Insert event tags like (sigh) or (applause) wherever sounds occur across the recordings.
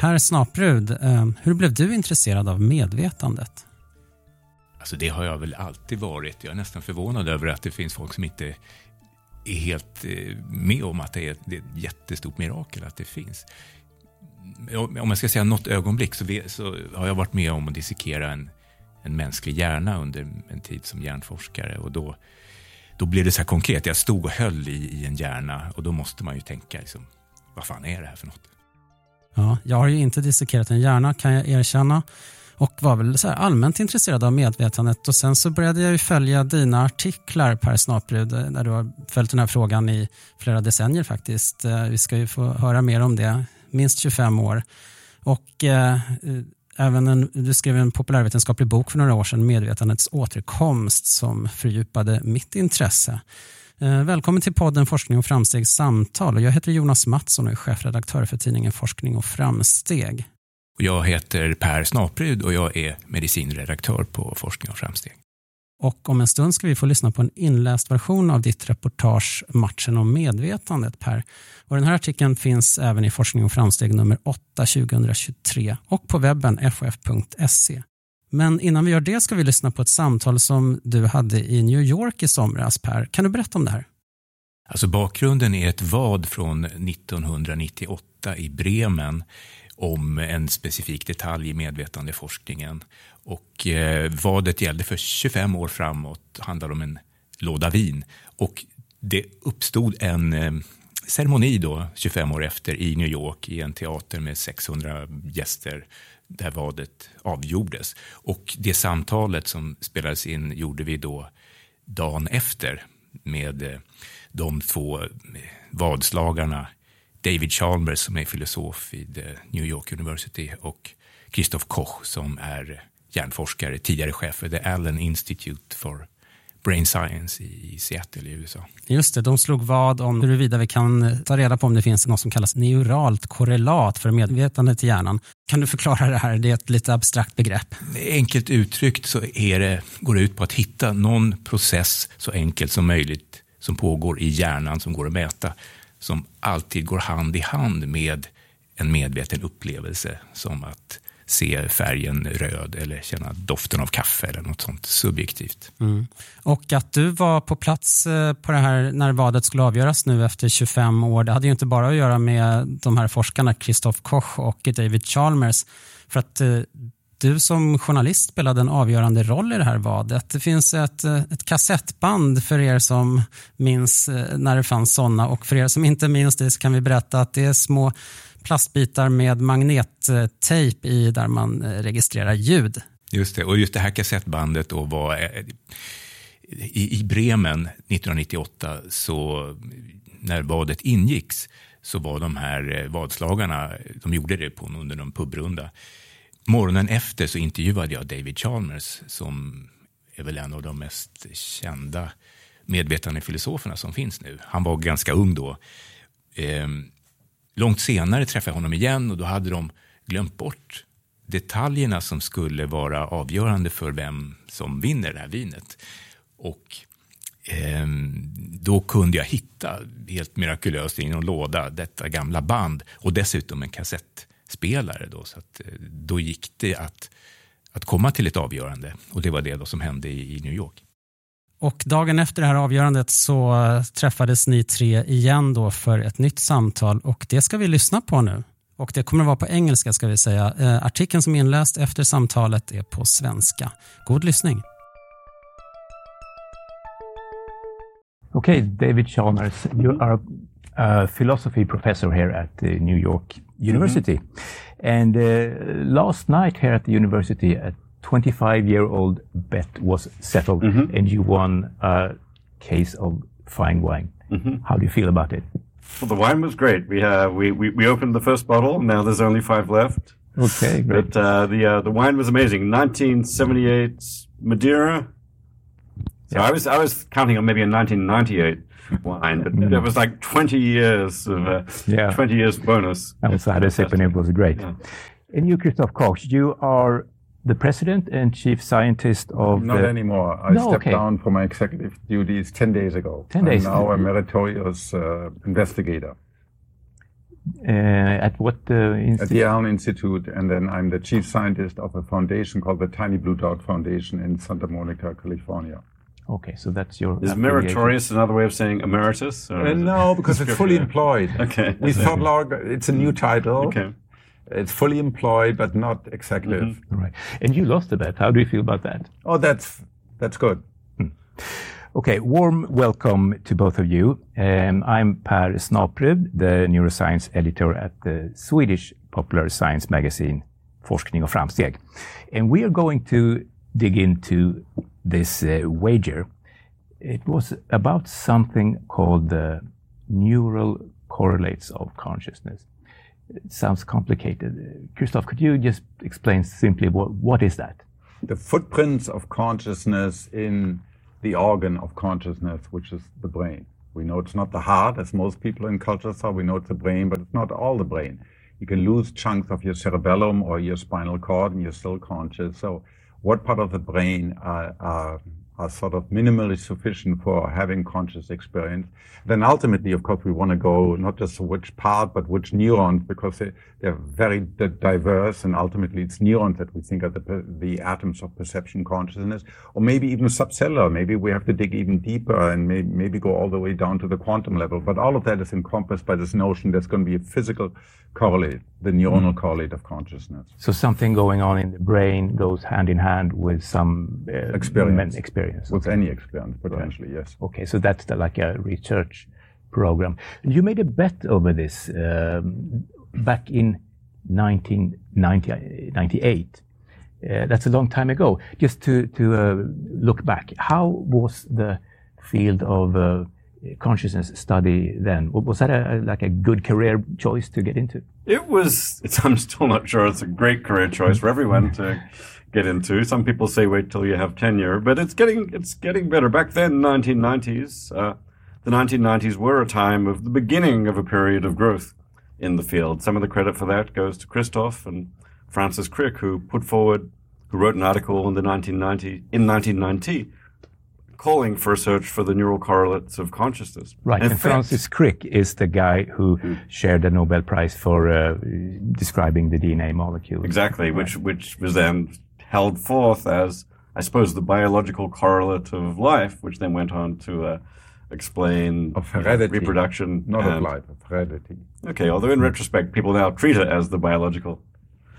Per Snaprud, eh, hur blev du intresserad av medvetandet? Alltså det har jag väl alltid varit. Jag är nästan förvånad över att det finns folk som inte är helt eh, med om att det är ett jättestort mirakel att det finns. Om jag ska säga något ögonblick så, så har jag varit med om att dissekera en, en mänsklig hjärna under en tid som hjärnforskare. Och då, då blev det så här konkret. Jag stod och höll i, i en hjärna och då måste man ju tänka, liksom, vad fan är det här för något? Ja, jag har ju inte dissekerat en hjärna kan jag erkänna och var väl så allmänt intresserad av medvetandet och sen så började jag ju följa dina artiklar Per Snaprud eh, när du har följt den här frågan i flera decennier faktiskt. Eh, vi ska ju få höra mer om det, minst 25 år. Och eh, eh, även en, du skrev en populärvetenskaplig bok för några år sedan, Medvetandets återkomst, som fördjupade mitt intresse. Eh, välkommen till podden Forskning och framsteg samtal. Jag heter Jonas Mattsson och är chefredaktör för tidningen Forskning och framsteg. Jag heter Per Snapryd och jag är medicinredaktör på Forskning och framsteg. Och om en stund ska vi få lyssna på en inläst version av ditt reportage Matchen om medvetandet, Per. Och den här artikeln finns även i Forskning och framsteg nummer 8 2023 och på webben fof.se. Men innan vi gör det ska vi lyssna på ett samtal som du hade i New York i somras, Per. Kan du berätta om det här? Alltså bakgrunden är ett vad från 1998 i Bremen om en specifik detalj i medvetandeforskningen. Och eh, vadet gällde för 25 år framåt, handlade om en låda vin. Och det uppstod en eh, ceremoni då, 25 år efter, i New York i en teater med 600 gäster där vadet avgjordes. Och det samtalet som spelades in gjorde vi då dagen efter med eh, de två eh, vadslagarna David Chalmers som är filosof vid eh, New York University och Christoph Koch som är hjärnforskare, tidigare chef för The Allen Institute for Brain Science i Seattle i USA. Just det, de slog vad om huruvida vi kan ta reda på om det finns något som kallas neuralt korrelat för medvetandet i hjärnan. Kan du förklara det här? Det är ett lite abstrakt begrepp. Enkelt uttryckt så är det, går det ut på att hitta någon process så enkelt som möjligt som pågår i hjärnan som går att mäta som alltid går hand i hand med en medveten upplevelse som att se färgen röd eller känna doften av kaffe eller något sånt subjektivt. Mm. Och att du var på plats eh, på det här när vadet skulle avgöras nu efter 25 år, det hade ju inte bara att göra med de här forskarna Christoph Koch och David Chalmers. För att eh, du som journalist spelade en avgörande roll i det här vadet. Det finns ett, eh, ett kassettband för er som minns när det fanns sådana och för er som inte minns det så kan vi berätta att det är små plastbitar med magnettejp i där man eh, registrerar ljud. Just det, och just det här kassettbandet då var eh, i, i Bremen 1998 så när vadet ingicks så var de här eh, vadslagarna, de gjorde det på, under någon pubrunda Morgonen efter så intervjuade jag David Chalmers som är väl en av de mest kända medvetande filosoferna som finns nu. Han var ganska ung då. Ehm, långt senare träffade jag honom igen och då hade de glömt bort detaljerna som skulle vara avgörande för vem som vinner det här vinet. Och eh, då kunde jag hitta, helt mirakulöst i någon låda, detta gamla band och dessutom en kassettspelare. Då, så att, eh, då gick det att, att komma till ett avgörande och det var det då som hände i, i New York. Och dagen efter det här avgörandet så eh, träffades ni tre igen då för ett nytt samtal och det ska vi lyssna på nu. Och det kommer att vara på engelska ska vi säga. Eh, artikeln som är inläst efter samtalet är på svenska. God lyssning. Okay, David Chalmers, you are a philosophy professor here at New York University. Mm-hmm. And uh, last night here at the university, a 25 year old bet was settled mm-hmm. and you won a case of fine wine. Mm-hmm. How do you feel about it? Well, the wine was great. We, uh, we, we, we opened the first bottle. Now there's only five left. Okay, great. But uh, the uh, the wine was amazing. 1978 Madeira. So yeah. I was I was counting on maybe a 1998 wine. But mm. It was like 20 years of uh, yeah. 20 years bonus. I also had a sip and it was great. Yeah. And you, Christoph Koch, you are the president and chief scientist of not the... anymore. I no, stepped okay. down from my executive duties 10 days ago. 10 days. I'm now a meritorious uh, investigator. uh, at what uh, At the Allen Institute, and then I'm the chief scientist of a foundation called the Tiny Blue Dot Foundation in Santa Monica, California. Okay, so that's your. Is meritorious another way of saying emeritus? Uh, no, because it's fully employed. (laughs) Okay. We thought long, it's a new title. Okay. It's fully employed, but not executive. Mm-hmm. Right. And you lost a bet. How do you feel about that? Oh, that's that's good. Hmm. Okay, warm welcome to both of you. Um, I'm Per Snaprud, the neuroscience editor at the Swedish popular science magazine Forskning och Framsteg. And we are going to dig into this uh, wager. It was about something called the neural correlates of consciousness. It sounds complicated. Christoph, could you just explain simply what, what is that? The footprints of consciousness in the organ of consciousness, which is the brain. We know it's not the heart, as most people in culture saw. We know it's the brain, but it's not all the brain. You can lose chunks of your cerebellum or your spinal cord, and you're still conscious. So, what part of the brain are, are are sort of minimally sufficient for having conscious experience. Then ultimately, of course, we want to go not just which part, but which neurons, because they, they're very diverse, and ultimately it's neurons that we think are the, the atoms of perception consciousness, or maybe even subcellular. Maybe we have to dig even deeper and may, maybe go all the way down to the quantum level. But all of that is encompassed by this notion there's going to be a physical correlate, the neuronal mm. correlate of consciousness. So something going on in the brain goes hand in hand with some uh, experience. experience. With okay. any experience, potentially, right. yes. Okay, so that's the, like a research program. You made a bet over this um, back in 1998. Uh, that's a long time ago. Just to, to uh, look back, how was the field of uh, consciousness study then? Was that a, like a good career choice to get into? It was. (laughs) I'm still not sure it's a great career choice for everyone to get into. Some people say wait till you have tenure, but it's getting it's getting better. Back then, 1990s, uh, the 1990s were a time of the beginning of a period of growth in the field. Some of the credit for that goes to Christoph and Francis Crick, who put forward, who wrote an article in the 1990 in 1990 calling for a search for the neural correlates of consciousness. Right, and, and Francis Crick is the guy who mm. shared the Nobel Prize for uh, describing the DNA molecule. Exactly, right. which which was then held forth as, I suppose, the biological correlate of life, which then went on to uh, explain of heredity, reproduction, not of life, of heredity. Okay, although in retrospect, people now treat it as the biological.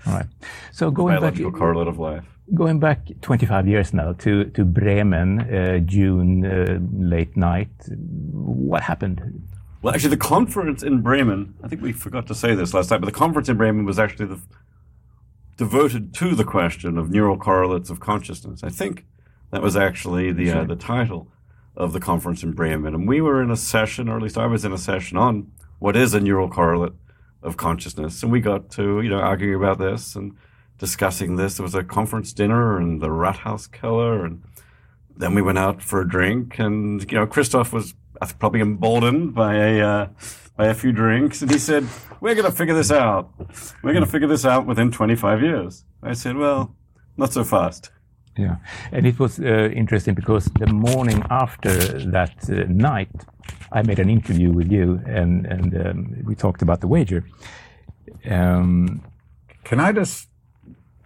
All right. So going biological back, correlate of life going back 25 years now to, to Bremen, uh, June, uh, late night. What happened? Well, actually, the conference in Bremen, I think we forgot to say this last time, but the conference in Bremen was actually the, devoted to the question of neural correlates of consciousness. I think that was actually the, uh, the title of the conference in Bremen. And we were in a session, or at least I was in a session on what is a neural correlate of consciousness. And we got to, you know, arguing about this and discussing this. There was a conference dinner in the Rathaus Keller, and then we went out for a drink. And you know, Christoph was probably emboldened by a uh, by a few drinks, and he said, "We're going to figure this out. We're going to figure this out within 25 years." I said, "Well, not so fast." Yeah, and it was uh, interesting because the morning after that uh, night, I made an interview with you, and and um, we talked about the wager. Um, Can I just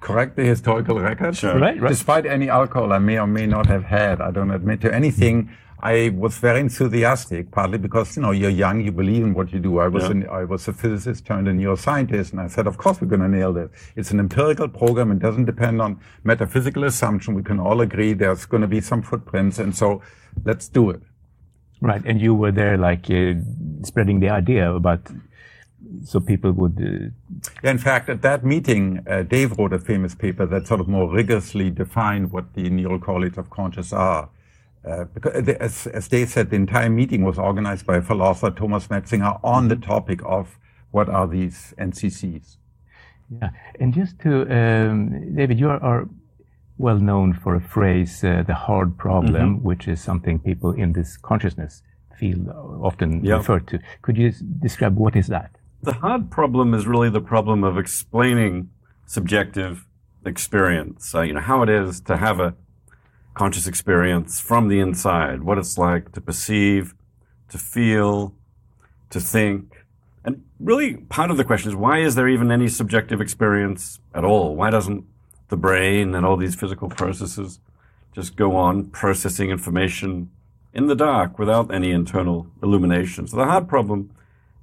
correct the historical record. Sure. Right, right. Despite any alcohol I may or may not have had, I don't admit to anything. I was very enthusiastic, partly because you know you're young, you believe in what you do. I was yeah. an, I was a physicist turned a neuroscientist, and I said, of course we're going to nail this. It's an empirical program; it doesn't depend on metaphysical assumption. We can all agree there's going to be some footprints, and so let's do it. Right, and you were there, like uh, spreading the idea about so people would. Uh, yeah, in fact, at that meeting, uh, Dave wrote a famous paper that sort of more rigorously defined what the neural correlates of conscious are. Uh, because, as, as Dave said, the entire meeting was organized by philosopher Thomas Metzinger on the mm-hmm. topic of what are these NCCs. Yeah, and just to um, David, you are, are, well known for a phrase, uh, the hard problem, mm-hmm. which is something people in this consciousness field often yep. refer to. Could you describe what is that? The hard problem is really the problem of explaining subjective experience. Uh, you know, how it is to have a conscious experience from the inside, what it's like to perceive, to feel, to think, And really, part of the question is why is there even any subjective experience at all? Why doesn't the brain and all these physical processes just go on processing information in the dark without any internal illumination? So the hard problem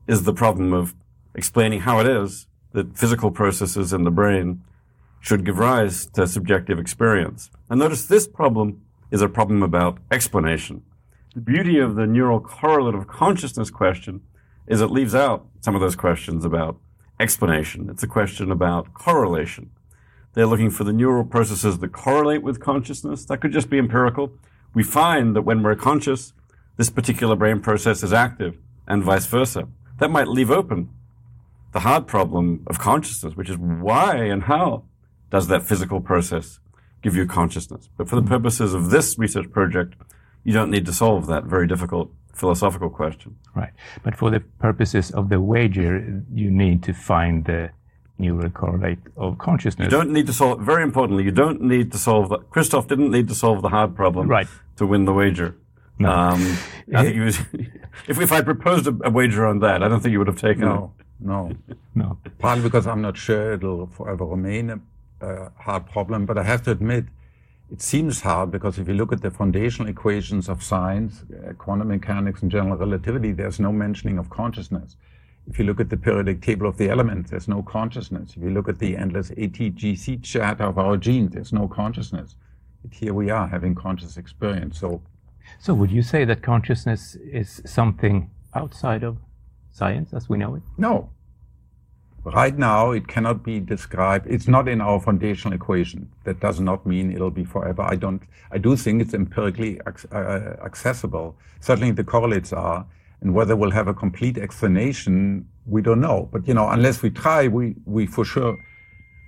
is the problem of explaining how it is that physical processes in the brain should give rise to subjective experience. And notice this problem is a problem about explanation. The beauty of the neural correlative consciousness question is it leaves out some of those questions about explanation. It's a question about correlation. They're looking for the neural processes that correlate with consciousness. That could just be empirical. We find that when we're conscious, this particular brain process is active and vice versa. That might leave open the hard problem of consciousness, which is why and how does that physical process give you consciousness? But for the purposes of this research project, you don't need to solve that very difficult philosophical question. Right. But for the purposes of the wager, you need to find the neural correlate of consciousness. You don't need to solve, very importantly, you don't need to solve the, Christoph didn't need to solve the hard problem Right. to win the wager. No. Um, I think was, (laughs) if, if I proposed a, a wager on that, I don't think you would have taken No, no. No. Partly because I'm not sure it'll forever remain a, a hard problem, but I have to admit, it seems hard because if you look at the foundational equations of science, uh, quantum mechanics and general relativity, there's no mentioning of consciousness. If you look at the periodic table of the elements, there's no consciousness. If you look at the endless ATGC chart of our genes, there's no consciousness. But here we are having conscious experience. So So would you say that consciousness is something outside of science as we know it? No. Right now, it cannot be described. It's not in our foundational equation. That does not mean it'll be forever. I don't. I do think it's empirically ac- uh, accessible. Certainly, the correlates are, and whether we'll have a complete explanation, we don't know. But you know, unless we try, we we for sure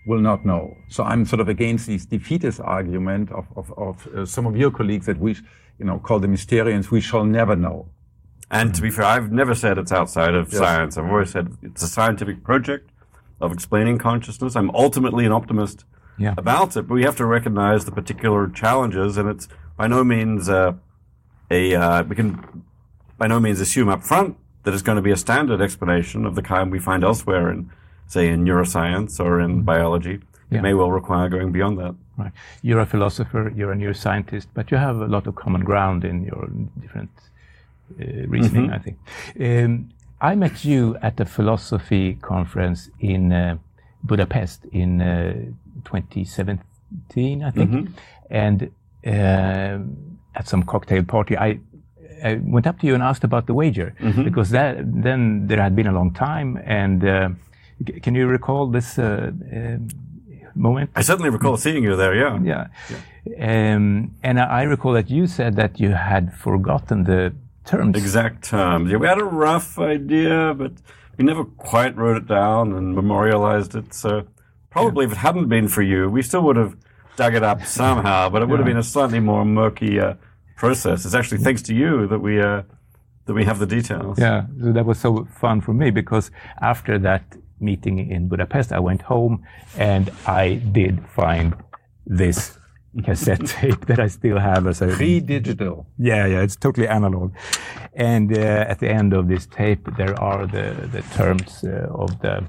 will not know. So I'm sort of against this defeatist argument of of, of uh, some of your colleagues that we, you know, call the mysterians. We shall never know. And to be fair, I've never said it's outside of science. I've always said it's a scientific project of explaining consciousness. I'm ultimately an optimist Yeah. about it, but we have to recognize the particular challenges, and it's by no means uh, a uh, we can by no means assume up front that it's going to be a standard explanation of the kind we find elsewhere in, say, in neuroscience or in biology. Yeah. It may well require going beyond that. Right. You're a philosopher, you're a neuroscientist, but you have a lot of common ground in your different uh, reasoning, I think. Um, I met you at the philosophy conference in uh, Budapest in uh, 2017, I think, and um at some cocktail party, I. I went up to you and asked about the wager because that then there had been a long time. And uh, c- can you recall this uh, um moment? I certainly recall seeing you there. Yeah. Yeah. Um, and I I recall that you said that you had forgotten the terms. exact terms. Yeah, we had a rough idea, but we never quite wrote it down and memorialized it. So probably if it hadn't been for you, we still would have dug it up somehow, but it would have been a slightly more murky uh, process. It's actually thanks to you that we uh, that we have the details. Yeah, so that was so fun for me because after that meeting in Budapest, I went home and I did find this cassette (laughs) tape that I still have as a Pre-digital. Yeah, yeah, it's totally analog. And uh, at the end of this tape, there are the the terms uh, of the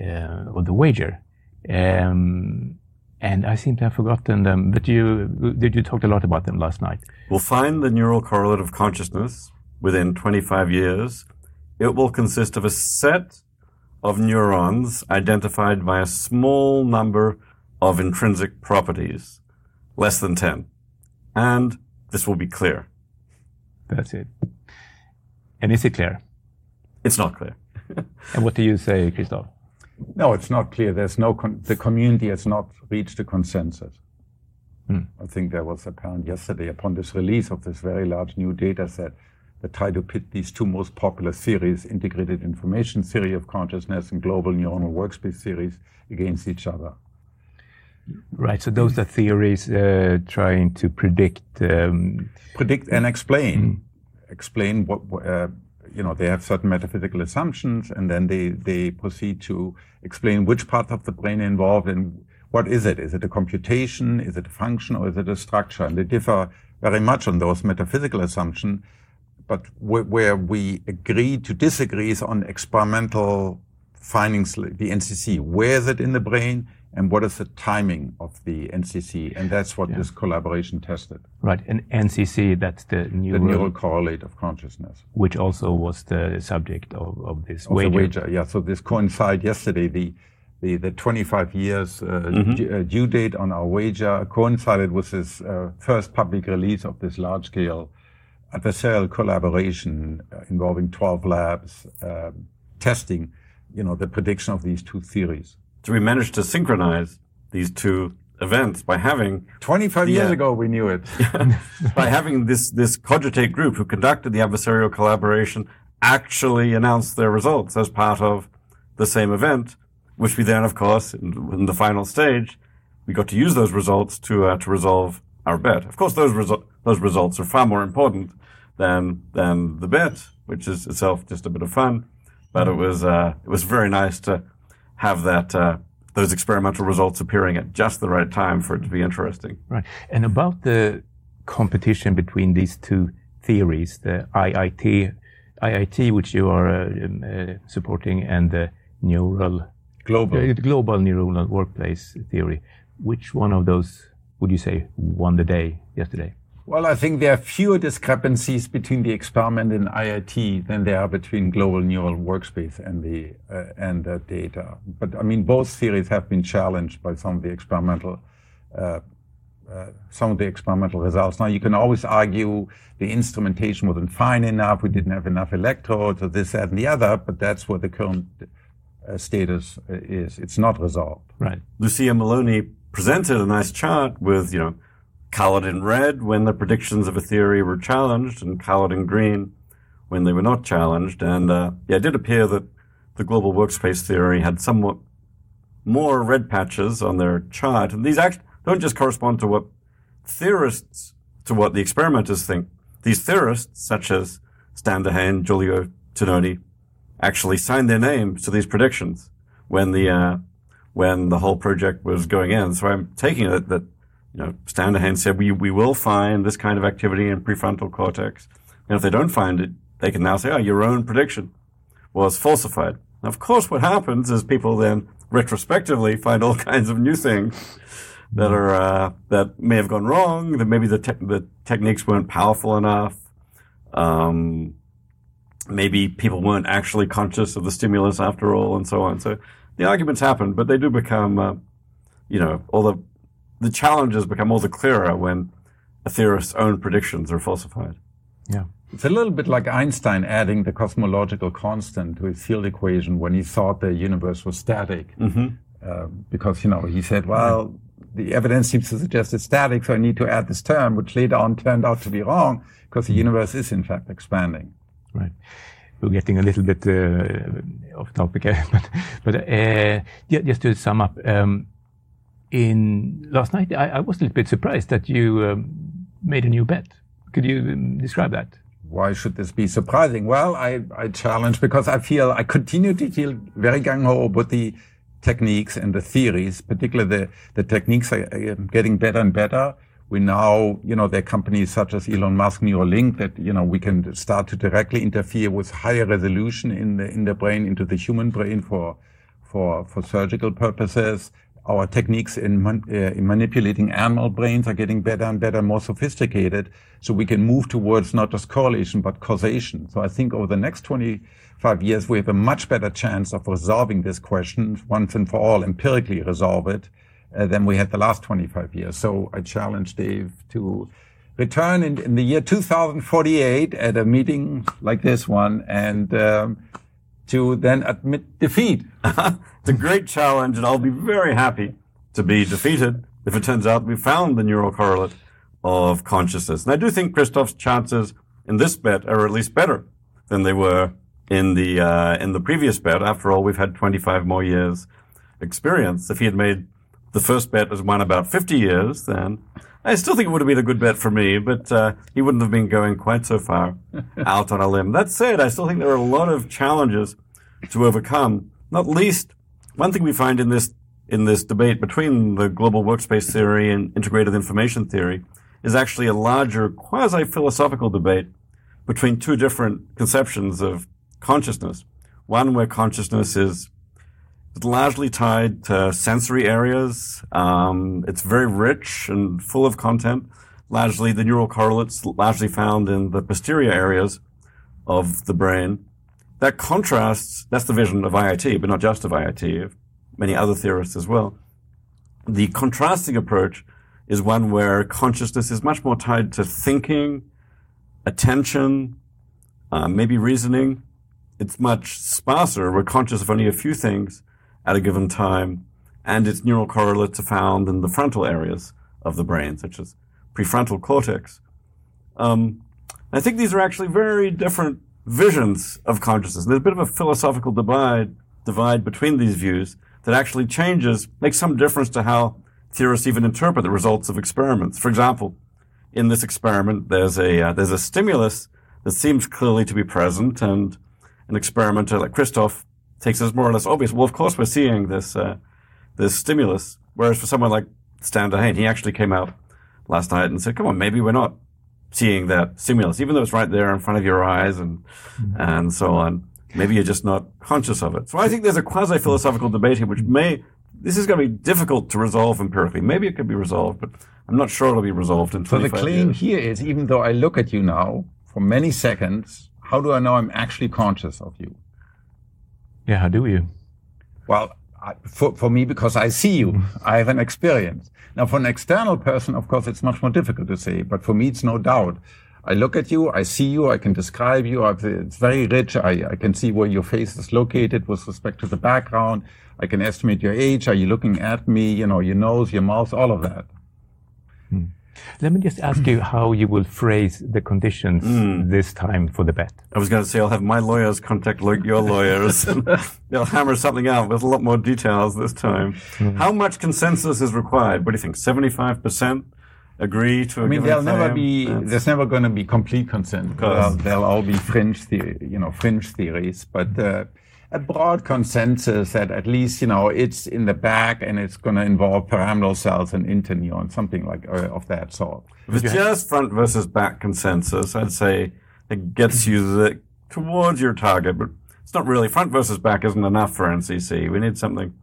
uh, of the wager. Um, and I seem to have forgotten them. But you did you talked a lot about them last night? We'll find the neural correlate of consciousness within 25 years. It will consist of a set of neurons identified by a small number of intrinsic properties, less than 10. And this will be clear. That's it. And is it clear? It's not clear. (laughs) And what do you say, Christoph? No, it's not clear. There's no con- the community has not reached a consensus. Hmm. I think that was apparent yesterday upon this release of this very large new data set that tried to pit these two most popular theories, integrated information theory of consciousness and global neuronal workspace theories, against each other. Right. So those are theories uh, trying to predict. Um, Predict and explain. Explain what, what, uh, you know, they have certain metaphysical assumptions and then they, they proceed to explain which parts of the brain are involved and what is it? Is it a computation? Is it a function or is it a structure? And they differ very much on those metaphysical assumptions. but wh- where we agree to disagree is on experimental findings, like the NCC. Where is it in the brain, and what is the timing of the NCC? And that's what this collaboration tested. Right. And NCC, that's the The neural, neural correlate of consciousness. which also was the subject of, of this Of the wager. wager, yeah. So this coincided yesterday. The the, the 25 years uh, due, uh, due date on our wager coincided with this uh, first public release of this large scale adversarial collaboration uh, involving 12 labs um, testing, you know, the prediction of these two theories. So we managed to synchronize these two events by having 25 years Yeah. ago, we knew it. (laughs) by having this this cogitate group who conducted the adversarial collaboration actually announce their results as part of the same event, which we then, of course, in, in the final stage, we got to use those results to uh, to resolve our bet. Of course, those resu- those results are far more important than than the bet, which is itself just a bit of fun. But it was uh, it was very nice to have that uh, those experimental results appearing at just the right time for it to be interesting. Right. And about the competition between these two theories, the IIT, IIT, which you are uh, um, uh, supporting, and the neural, Global. uh, global neural workplace theory, which one of those would you say won the day yesterday? Well, I think there are fewer discrepancies between the experiment in IIT than there are between global neural workspace and the uh, and the data. But I mean, both theories have been challenged by some of the experimental uh, uh, some of the experimental results. Now, you can always argue the instrumentation wasn't fine enough, we didn't have enough electrodes, or this, that, and the other. But that's what the current uh, status uh, is. It's not resolved. Right. Lucia Maloney presented a nice chart with, you know, colored in red when the predictions of a theory were challenged and colored in green when they were not challenged. And, uh, yeah, it did appear that the global workspace theory had somewhat more red patches on their chart. And these actually don't just correspond to what theorists, to what the experimenters think. These theorists, such as Stan Dehaene, Giulio Tononi, actually signed their names to these predictions when the, uh, when the whole project was going in. So I'm taking it that, you know, Stan Dehaene said we, we will find this kind of activity in prefrontal cortex. And if they don't find it, they can now say, oh, your own prediction was falsified. Now, of course, what happens is people then retrospectively find all (laughs) kinds of new things that are uh, that may have gone wrong. That maybe the te- the techniques weren't powerful enough. Um, maybe people weren't actually conscious of the stimulus after all, and so on. So the arguments happen, but they do become, uh, you know, all the the challenges become all the clearer when a theorist's own predictions are falsified. Yeah. It's a little bit like Einstein adding the cosmological constant to his field equation when he thought the universe was static. Uh, because, you know, he said, well, the evidence seems to suggest it's static, so I need to add this term, which later on turned out to be wrong because the universe is in fact expanding. Right. We're getting a little bit uh, off topic, (laughs) but but uh, just to sum up, um, in last night I, I was a little bit surprised that you um, made a new bet. Could you um, describe that? Why should this be surprising? Well, I, I challenge because I feel I continue to feel very gung ho about the techniques and the theories, particularly the, the techniques are getting better and better. We now, you know, there are companies such as Elon Musk, Neuralink that, you know, we can start to directly interfere with higher resolution in the, in the brain into the human brain for, for, for surgical purposes. Our techniques in, uh, in manipulating animal brains are getting better and better, more sophisticated. So we can move towards not just correlation, but causation. So I think over the next 25 years, we have a much better chance of resolving this question once and for all, empirically resolve it, uh, than we had the last 25 years. So I challenge Dave to return in, in the year 2048 at a meeting like this one and um, to then admit defeat. (laughs) It's a great challenge, and I'll be very happy to be defeated if it turns out we found the neural correlate of consciousness. And I do think Christoph's chances in this bet are at least better than they were in the uh, in the previous bet. After all, we've had 25 more years experience. If he had made the first bet as one about 50 years, then I still think it would have been a good bet for me, but uh, he wouldn't have been going quite so far (laughs) out on a limb. That said, I still think there are a lot of challenges to overcome, not least one thing we find in this in this debate between the global workspace theory and integrated information theory is actually a larger quasi philosophical debate between two different conceptions of consciousness. One where consciousness is largely tied to sensory areas. Um, it's very rich and full of content. Largely, the neural correlates largely found in the posterior areas of the brain. That contrasts, that's the vision of IIT, but not just of IIT, of many other theorists as well. The contrasting approach is one where consciousness is much more tied to thinking, attention, uh, maybe reasoning. It's much sparser. We're conscious of only a few things at a given time, and its neural correlates are found in the frontal areas of the brain, such as prefrontal cortex. Um, I think these are actually very different visions of consciousness. There's a bit of a philosophical divide, divide between these views that actually changes, makes some difference to how theorists even interpret the results of experiments. For example, in this experiment, there's a uh, there's a stimulus that seems clearly to be present, and an experimenter like Christoph takes as more or less obvious. Well, of course, we're seeing this uh, this stimulus. Whereas for someone like Stan Dehaene, he actually came out last night and said, "Come on, maybe we're not seeing that stimulus, even though it's right there in front of your eyes and mm-hmm. and so on. Maybe you're just not conscious of it." So I think there's a quasi philosophical debate here, which may this is going to be difficult to resolve empirically. Maybe it could be resolved, but I'm not sure it'll be resolved in 25 So the claim years. here is, even though I look at you now for many seconds, how do I know I'm actually conscious of you? Yeah, how do you? Well, I, for, for me, because I see you, I have an experience. Now, for an external person, of course, it's much more difficult to say, but for me, it's no doubt. I look at you, I see you, I can describe you. It's very rich. I, I can see where your face is located with respect to the background. I can estimate your age. Are you looking at me? You know, your nose, your mouth, all of that. Hmm. Let me just ask you how you will phrase the conditions mm. this time for the bet. I was going to say I'll have my lawyers contact your lawyers. (laughs) (laughs) they'll hammer something out with a lot more details this time. Mm. How much consensus is required? What do you think? Seventy-five percent agree to. I mean, there'll never be. That's... There's never going to be complete consent. There'll, there'll all be fringe, the, you know, fringe theories, but. Uh, a broad consensus that at least you know it's in the back and it's going to involve pyramidal cells and interneurons, something like uh, of that sort. If it's just front versus back consensus, I'd say it gets you the, towards your target, but it's not really front versus back isn't enough for NCC. We need something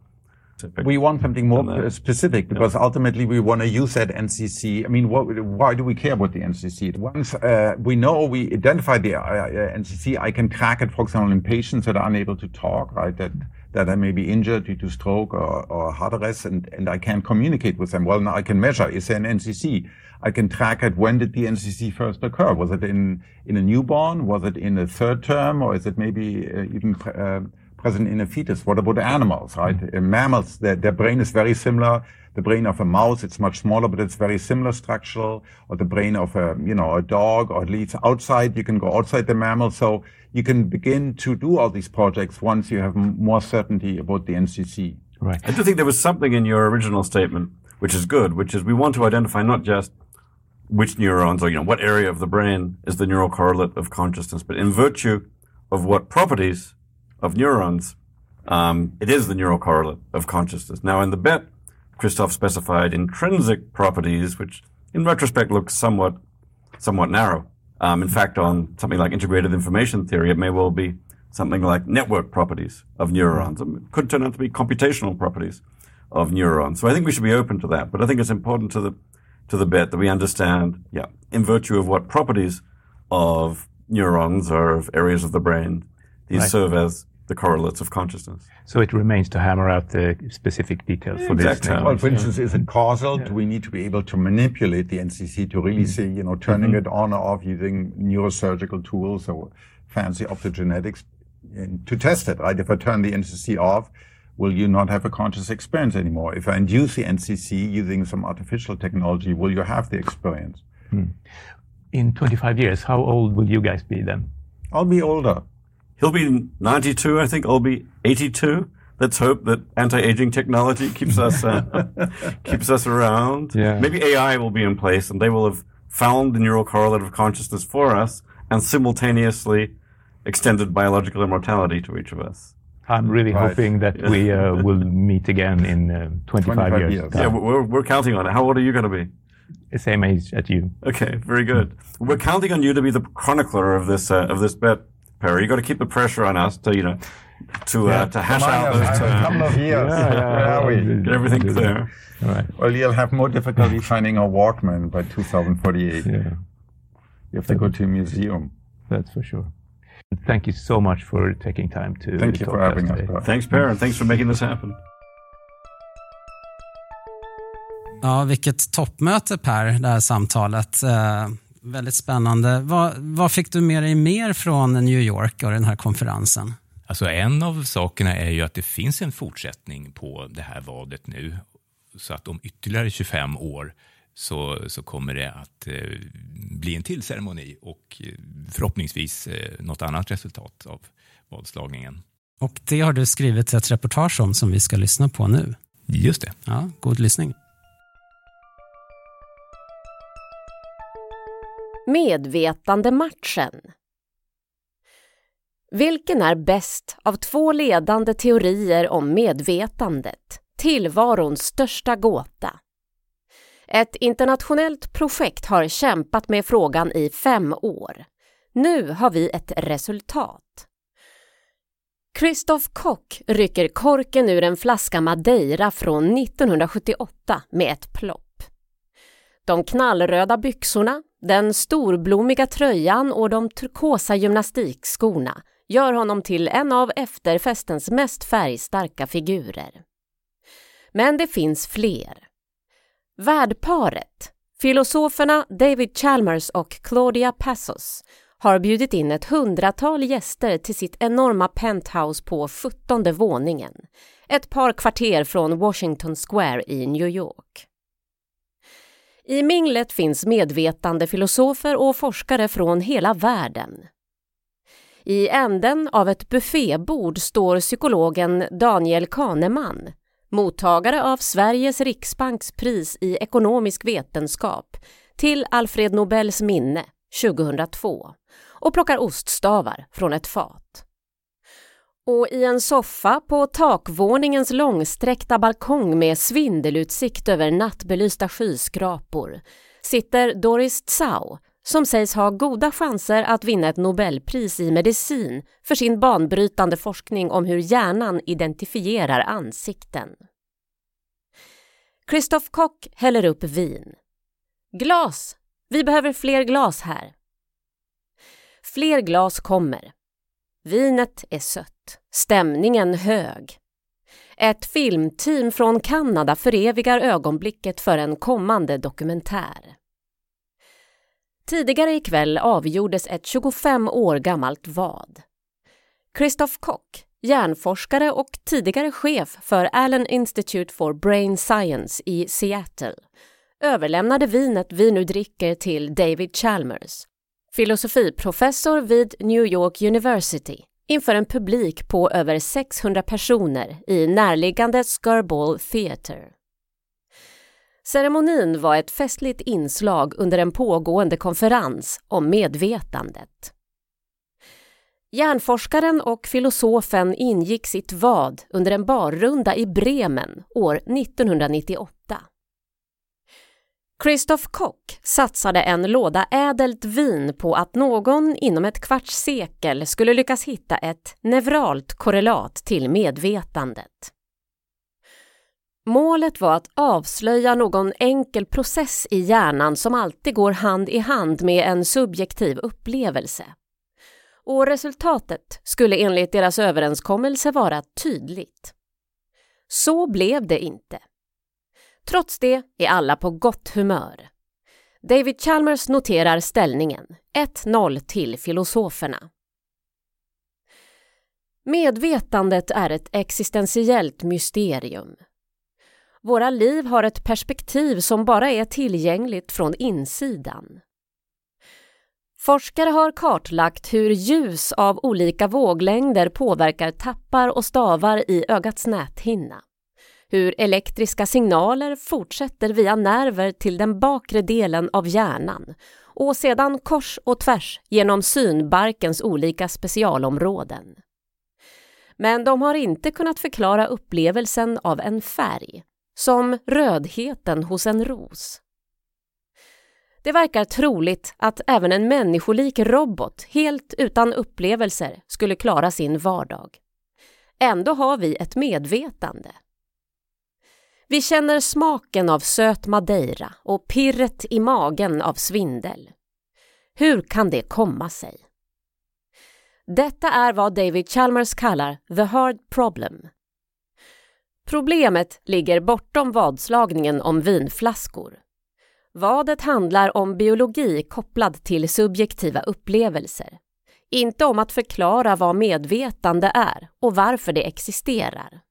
specific. We want something more specific because yeah. ultimately we want to use that NCC. I mean, what, why do we care about the NCC? Once uh, we know we identify the uh, uh NCC, I can track it, for example, in patients that are unable to talk, right? That that I may be injured due to stroke or, or heart arrest, and, and I can communicate with them. Well, now I can measure is there an NCC? I can track it. When did the NCC first occur? Was it in in a newborn? Was it in a third term, or is it maybe uh, even uh, present in a fetus. What about animals, right? Mm-hmm. mammals, their, their brain is very similar. The brain of a mouse, it's much smaller, but it's very similar structural. Or the brain of a, you know, a dog, or at least outside, you can go outside the mammal. So you can begin to do all these projects once you have more certainty about the NCC. Right. I do think there was something in your original statement, which is good, which is we want to identify not just which neurons or, you know, what area of the brain is the neural correlate of consciousness, but in virtue of what properties of neurons, um, it is the neural correlate of consciousness. Now, in the bet, Christoph specified intrinsic properties, which in retrospect looks somewhat, somewhat narrow. Um, in fact, on something like integrated information theory, it may well be something like network properties of neurons. It could turn out to be computational properties of neurons. So I think we should be open to that. But I think it's important to the to the bet that we understand, yeah, in virtue of what properties of neurons or of areas of the brain these right. serve as the correlates of consciousness. So it remains to hammer out the specific details yeah, for exactly. this. Well, for instance, is it causal? Yeah. Do we need to be able to manipulate the NCC to really mm. see, you know, turning mm-hmm. it on or off using neurosurgical tools or fancy optogenetics to test it, right? If I turn the NCC off, will you not have a conscious experience anymore? If I induce the NCC using some artificial technology, will you have the experience? Hmm. In 25 years, how old will you guys be then? I'll be older. He'll be 92, I think. I'll be 82. Let's hope that anti-aging technology keeps us uh, (laughs) keeps us around. Yeah. Maybe AI will be in place, and they will have found the neural correlate of consciousness for us, and simultaneously extended biological immortality to each of us. I'm really right. hoping that yeah. we uh, will meet again in uh, 25, 25 years. years. Yeah, we're, we're counting on it. How old are you going to be? the same age as you. Okay, very good. We're counting on you to be the chronicler of this uh, of this bet, Perry. You got to keep the pressure on us to you know to uh, to hash Come out those a terms, couple of years. Where are we? get everything clear. All right. Well, you'll have more difficulty finding a Walkman by 2048. Yeah, You have to go to a museum. that's for sure. Thank you so much for taking time to Thank you talk for to us having us. today. Per. Thanks, Per, and thanks for making this happen. Ja, vilket toppmöte Per, det här samtalet. Väldigt spännande. Vad, vad fick du med dig mer från New York och den här konferensen? Alltså en av sakerna är ju att det finns en fortsättning på det här vadet nu. Så att om ytterligare 25 år så, så kommer det att eh, bli en till ceremoni och eh, förhoppningsvis eh, något annat resultat av vadslagningen. Och det har du skrivit ett reportage om som vi ska lyssna på nu. Just det. Ja, god lyssning. Medvetandematchen. Vilken är bäst av två ledande teorier om medvetandet, tillvarons största gåta? Ett internationellt projekt har kämpat med frågan i fem år. Nu har vi ett resultat. Christoph Koch rycker korken ur en flaska Madeira från 1978 med ett plopp. De knallröda byxorna, den storblommiga tröjan och de turkosa gymnastikskorna gör honom till en av efterfestens mest färgstarka figurer. Men det finns fler. Värdparet, filosoferna David Chalmers och Claudia Passos, har bjudit in ett hundratal gäster till sitt enorma penthouse på 17 våningen, ett par kvarter från Washington Square i New York. I minglet finns medvetande filosofer och forskare från hela världen. I änden av ett buffébord står psykologen Daniel Kahneman, mottagare av Sveriges riksbanks pris i ekonomisk vetenskap till Alfred Nobels minne 2002 och plockar oststavar från ett fat. Och i en soffa på takvåningens långsträckta balkong med svindelutsikt över nattbelysta skyskrapor sitter Doris Tsao som sägs ha goda chanser att vinna ett Nobelpris i medicin för sin banbrytande forskning om hur hjärnan identifierar ansikten. Christoph Koch häller upp vin. Glas! Vi behöver fler glas här. Fler glas kommer. Vinet är sött, stämningen hög. Ett filmteam från Kanada förevigar ögonblicket för en kommande dokumentär. Tidigare ikväll avgjordes ett 25 år gammalt vad. Christoph Koch, hjärnforskare och tidigare chef för Allen Institute for Brain Science i Seattle, överlämnade vinet vi nu dricker till David Chalmers, filosofiprofessor vid New York University inför en publik på över 600 personer i närliggande Skirball Theatre. Ceremonin var ett festligt inslag under en pågående konferens om medvetandet. Hjärnforskaren och filosofen ingick sitt vad under en barrunda i Bremen år 1998. Christoph Koch satsade en låda ädelt vin på att någon inom ett kvarts sekel skulle lyckas hitta ett neuralt korrelat till medvetandet. Målet var att avslöja någon enkel process i hjärnan som alltid går hand i hand med en subjektiv upplevelse. Och resultatet skulle enligt deras överenskommelse vara tydligt. Så blev det inte. Trots det är alla på gott humör. David Chalmers noterar ställningen, 1-0 till filosoferna. Medvetandet är ett existentiellt mysterium. Våra liv har ett perspektiv som bara är tillgängligt från insidan. Forskare har kartlagt hur ljus av olika våglängder påverkar tappar och stavar i ögats näthinna. Hur elektriska signaler fortsätter via nerver till den bakre delen av hjärnan och sedan kors och tvärs genom synbarkens olika specialområden. Men de har inte kunnat förklara upplevelsen av en färg, som rödheten hos en ros. Det verkar troligt att även en människolik robot helt utan upplevelser skulle klara sin vardag. Ändå har vi ett medvetande. Vi känner smaken av söt madeira och pirret i magen av svindel. Hur kan det komma sig? Detta är vad David Chalmers kallar the hard problem. Problemet ligger bortom vadslagningen om vinflaskor. Vadet handlar om biologi kopplad till subjektiva upplevelser. Inte om att förklara vad medvetande är och varför det existerar.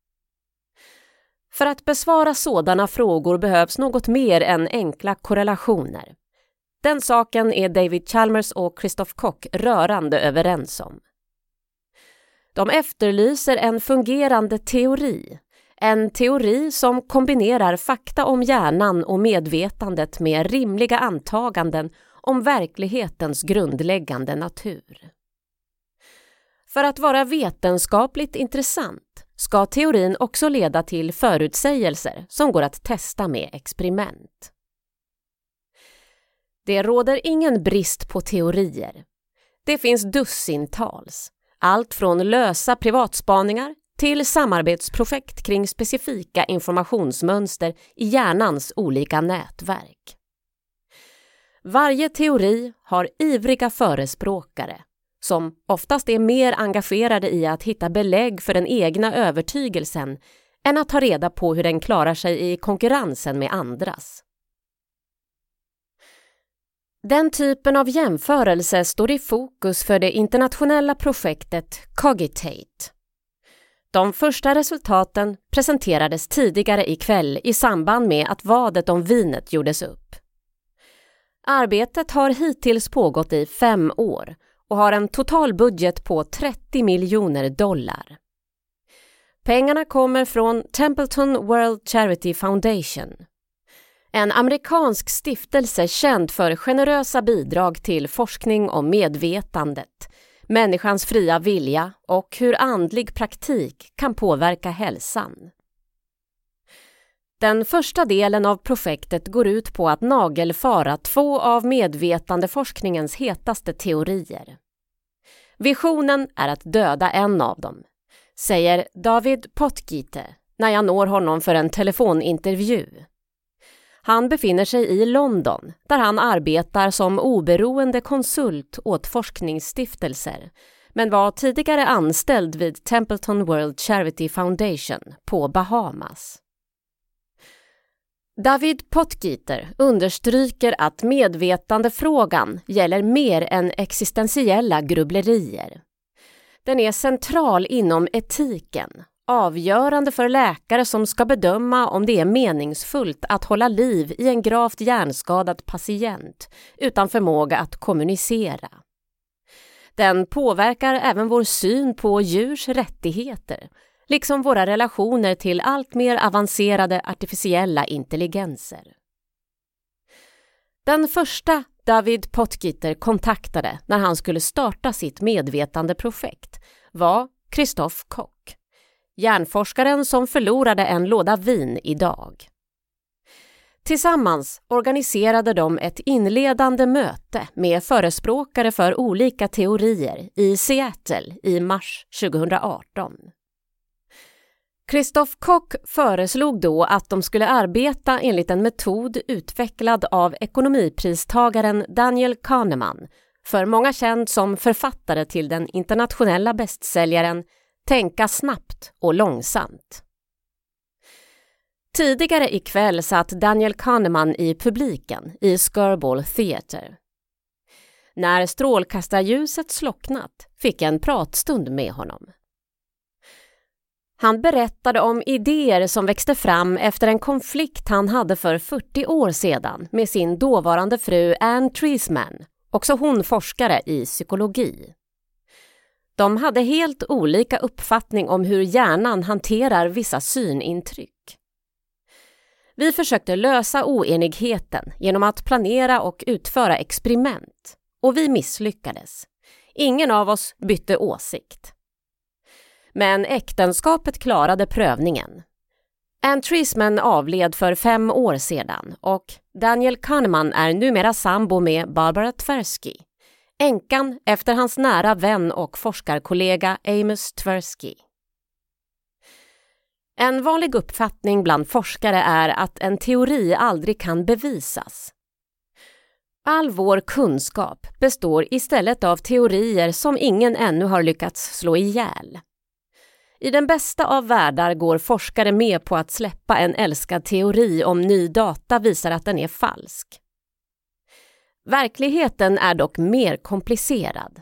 För att besvara sådana frågor behövs något mer än enkla korrelationer. Den saken är David Chalmers och Christoph Koch rörande överens om. De efterlyser en fungerande teori, en teori som kombinerar fakta om hjärnan och medvetandet med rimliga antaganden om verklighetens grundläggande natur. För att vara vetenskapligt intressant ska teorin också leda till förutsägelser som går att testa med experiment. Det råder ingen brist på teorier. Det finns dussintals. Allt från lösa privatspaningar till samarbetsprojekt kring specifika informationsmönster i hjärnans olika nätverk. Varje teori har ivriga förespråkare som oftast är mer engagerade i att hitta belägg för den egna övertygelsen än att ta reda på hur den klarar sig i konkurrensen med andras. Den typen av jämförelse står i fokus för det internationella projektet Cogitate. De första resultaten presenterades tidigare ikväll i samband med att vadet om vinet gjordes upp. Arbetet har hittills pågått i fem år och har en total budget på 30 miljoner dollar. Pengarna kommer från Templeton World Charity Foundation. En amerikansk stiftelse känd för generösa bidrag till forskning om medvetandet, människans fria vilja och hur andlig praktik kan påverka hälsan. Den första delen av projektet går ut på att nagelfara två av medvetandeforskningens hetaste teorier. Visionen är att döda en av dem, säger David Potgite när jag når honom för en telefonintervju. Han befinner sig i London där han arbetar som oberoende konsult åt forskningsstiftelser men var tidigare anställd vid Templeton World Charity Foundation på Bahamas. David Potgieter understryker att medvetandefrågan gäller mer än existentiella grubblerier. Den är central inom etiken, avgörande för läkare som ska bedöma om det är meningsfullt att hålla liv i en gravt hjärnskadad patient utan förmåga att kommunicera. Den påverkar även vår syn på djurs rättigheter liksom våra relationer till allt mer avancerade artificiella intelligenser. Den första David Potgieter kontaktade när han skulle starta sitt medvetandeprojekt var Christoph Koch, hjärnforskaren som förlorade en låda vin idag. Tillsammans organiserade de ett inledande möte med förespråkare för olika teorier i Seattle i mars 2018. Christoph Koch föreslog då att de skulle arbeta enligt en metod utvecklad av ekonomipristagaren Daniel Kahneman, för många känd som författare till den internationella bästsäljaren Tänka snabbt och långsamt. Tidigare ikväll satt Daniel Kahneman i publiken i Skirball Theatre. När strålkastarljuset slocknat fick jag en pratstund med honom. Han berättade om idéer som växte fram efter en konflikt han hade för 40 år sedan med sin dåvarande fru Anne Treisman, också hon forskare i psykologi. De hade helt olika uppfattning om hur hjärnan hanterar vissa synintryck. Vi försökte lösa oenigheten genom att planera och utföra experiment och vi misslyckades. Ingen av oss bytte åsikt. Men äktenskapet klarade prövningen. Ann Treisman avled för fem år sedan och Daniel Kahneman är numera sambo med Barbara Tversky, änkan efter hans nära vän och forskarkollega Amos Tversky. En vanlig uppfattning bland forskare är att en teori aldrig kan bevisas. All vår kunskap består istället av teorier som ingen ännu har lyckats slå ihjäl. I den bästa av världar går forskare med på att släppa en älskad teori om ny data visar att den är falsk. Verkligheten är dock mer komplicerad.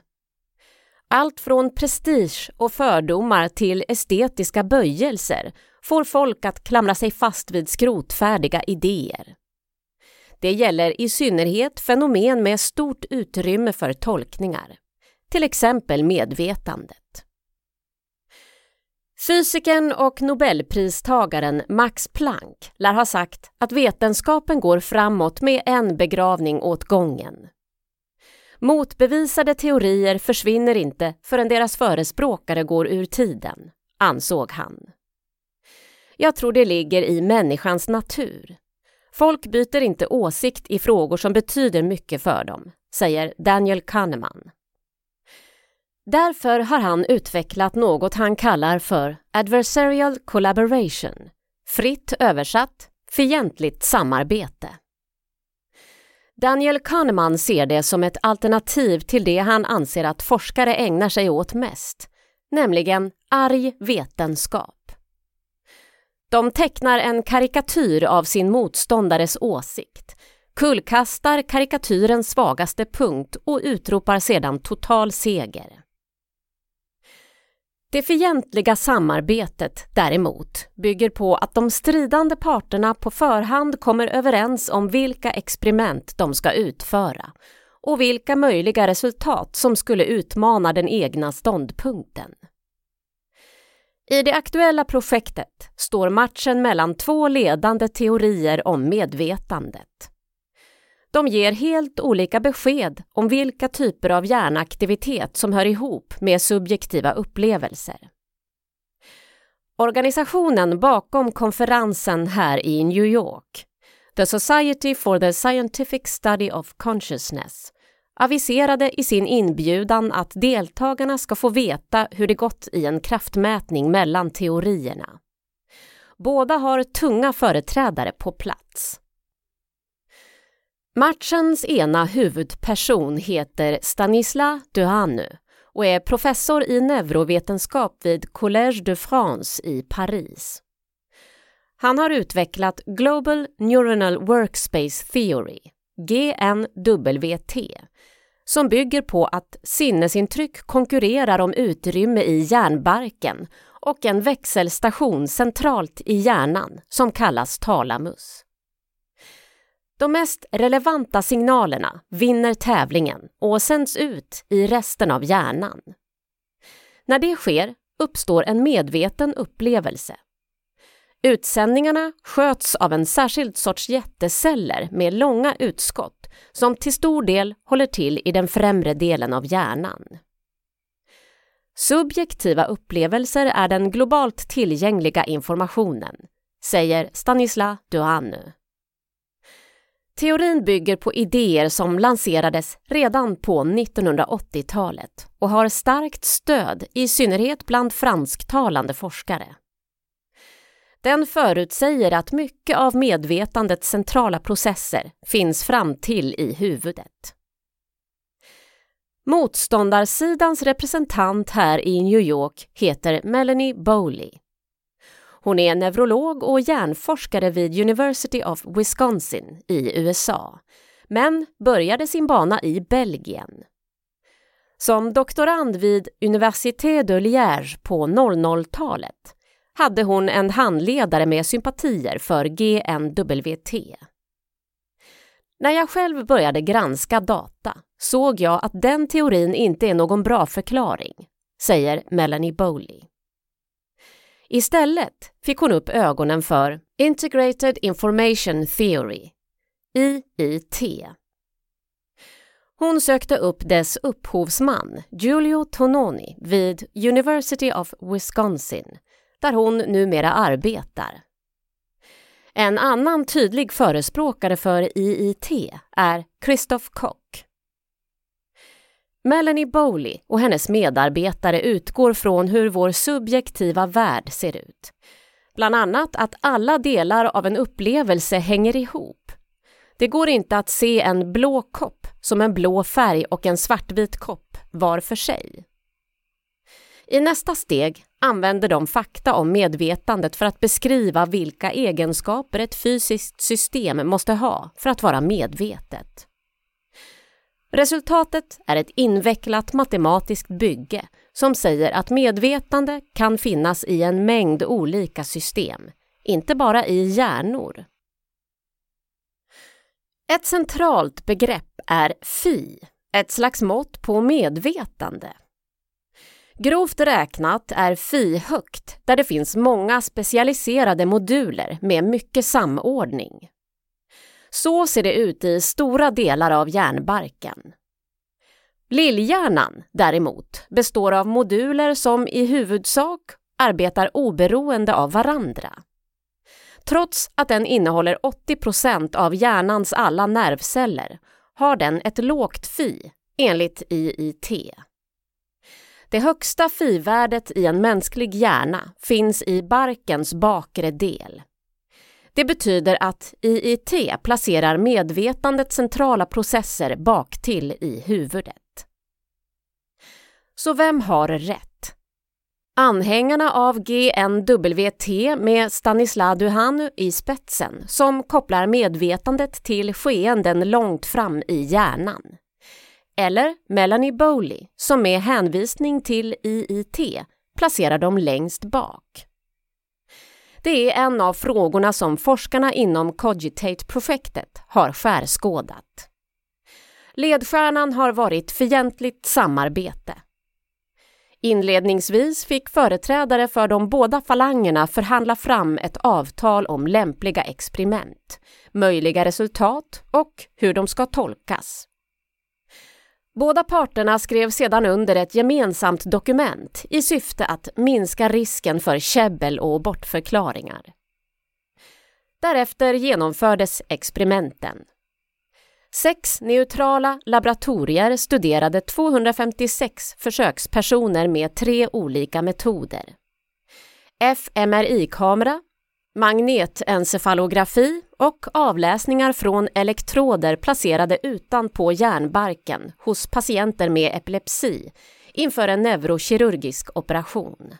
Allt från prestige och fördomar till estetiska böjelser får folk att klamra sig fast vid skrotfärdiga idéer. Det gäller i synnerhet fenomen med stort utrymme för tolkningar, till exempel medvetandet. Fysikern och nobelpristagaren Max Planck lär ha sagt att vetenskapen går framåt med en begravning åt gången. Motbevisade teorier försvinner inte förrän deras förespråkare går ur tiden, ansåg han. Jag tror det ligger i människans natur. Folk byter inte åsikt i frågor som betyder mycket för dem, säger Daniel Kahneman. Därför har han utvecklat något han kallar för adversarial collaboration, fritt översatt fientligt samarbete. Daniel Kahneman ser det som ett alternativ till det han anser att forskare ägnar sig åt mest, nämligen arg vetenskap. De tecknar en karikatyr av sin motståndares åsikt, kullkastar karikatyrens svagaste punkt och utropar sedan total seger. Det fientliga samarbetet däremot bygger på att de stridande parterna på förhand kommer överens om vilka experiment de ska utföra och vilka möjliga resultat som skulle utmana den egna ståndpunkten. I det aktuella projektet står matchen mellan två ledande teorier om medvetandet. De ger helt olika besked om vilka typer av hjärnaktivitet som hör ihop med subjektiva upplevelser. Organisationen bakom konferensen här i New York, The Society for the Scientific Study of Consciousness, aviserade i sin inbjudan att deltagarna ska få veta hur det gått i en kraftmätning mellan teorierna. Båda har tunga företrädare på plats. Matchens ena huvudperson heter Stanisla Duhanu och är professor i neurovetenskap vid Collège de France i Paris. Han har utvecklat Global Neuronal Workspace Theory, GNWT, som bygger på att sinnesintryck konkurrerar om utrymme i hjärnbarken och en växelstation centralt i hjärnan som kallas talamus. De mest relevanta signalerna vinner tävlingen och sänds ut i resten av hjärnan. När det sker uppstår en medveten upplevelse. Utsändningarna sköts av en särskild sorts jätteceller med långa utskott som till stor del håller till i den främre delen av hjärnan. Subjektiva upplevelser är den globalt tillgängliga informationen, säger Stanislav Duhanu. Teorin bygger på idéer som lanserades redan på 1980-talet och har starkt stöd i synnerhet bland fransktalande forskare. Den förutsäger att mycket av medvetandets centrala processer finns fram till i huvudet. Motståndarsidans representant här i New York heter Melanie Bowley. Hon är neurolog och hjärnforskare vid University of Wisconsin i USA, men började sin bana i Belgien. Som doktorand vid Université de Liège på 00-talet hade hon en handledare med sympatier för GNWT. När jag själv började granska data såg jag att den teorin inte är någon bra förklaring, säger Melanie Bowley. Istället fick hon upp ögonen för Integrated Information Theory, IIT. Hon sökte upp dess upphovsman, Giulio Tononi, vid University of Wisconsin, där hon numera arbetar. En annan tydlig förespråkare för IIT är Christoph Koch. Melanie Bowley och hennes medarbetare utgår från hur vår subjektiva värld ser ut. Bland annat att alla delar av en upplevelse hänger ihop. Det går inte att se en blå kopp som en blå färg och en svartvit kopp var för sig. I nästa steg använder de fakta om medvetandet för att beskriva vilka egenskaper ett fysiskt system måste ha för att vara medvetet. Resultatet är ett invecklat matematiskt bygge som säger att medvetande kan finnas i en mängd olika system, inte bara i hjärnor. Ett centralt begrepp är FI, ett slags mått på medvetande. Grovt räknat är FI högt där det finns många specialiserade moduler med mycket samordning. Så ser det ut i stora delar av hjärnbarken. Lillhjärnan däremot består av moduler som i huvudsak arbetar oberoende av varandra. Trots att den innehåller 80% av hjärnans alla nervceller har den ett lågt Fi enligt IIT. Det högsta Fi-värdet i en mänsklig hjärna finns i barkens bakre del. Det betyder att IIT placerar medvetandets centrala processer baktill i huvudet. Så vem har rätt? Anhängarna av GNWT med Stanislav Duhanu i spetsen som kopplar medvetandet till skeenden långt fram i hjärnan. Eller Melanie Bowley som med hänvisning till IIT placerar dem längst bak. Det är en av frågorna som forskarna inom Cogitate-projektet har skärskådat. Ledstjärnan har varit fientligt samarbete. Inledningsvis fick företrädare för de båda falangerna förhandla fram ett avtal om lämpliga experiment, möjliga resultat och hur de ska tolkas. Båda parterna skrev sedan under ett gemensamt dokument i syfte att minska risken för käbbel och bortförklaringar. Därefter genomfördes experimenten. Sex neutrala laboratorier studerade 256 försökspersoner med tre olika metoder. fMRI-kamera, magnetencefalografi och avläsningar från elektroder placerade utanpå hjärnbarken hos patienter med epilepsi inför en neurokirurgisk operation.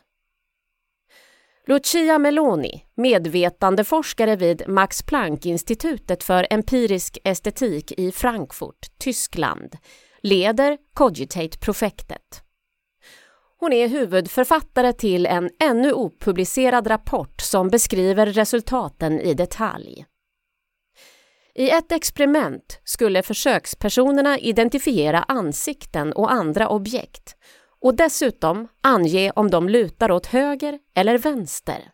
Lucia Meloni, medvetandeforskare vid Max Planck-institutet för empirisk estetik i Frankfurt, Tyskland, leder Cogitate-projektet. Hon är huvudförfattare till en ännu opublicerad rapport som beskriver resultaten i detalj. I ett experiment skulle försökspersonerna identifiera ansikten och andra objekt och dessutom ange om de lutar åt höger eller vänster.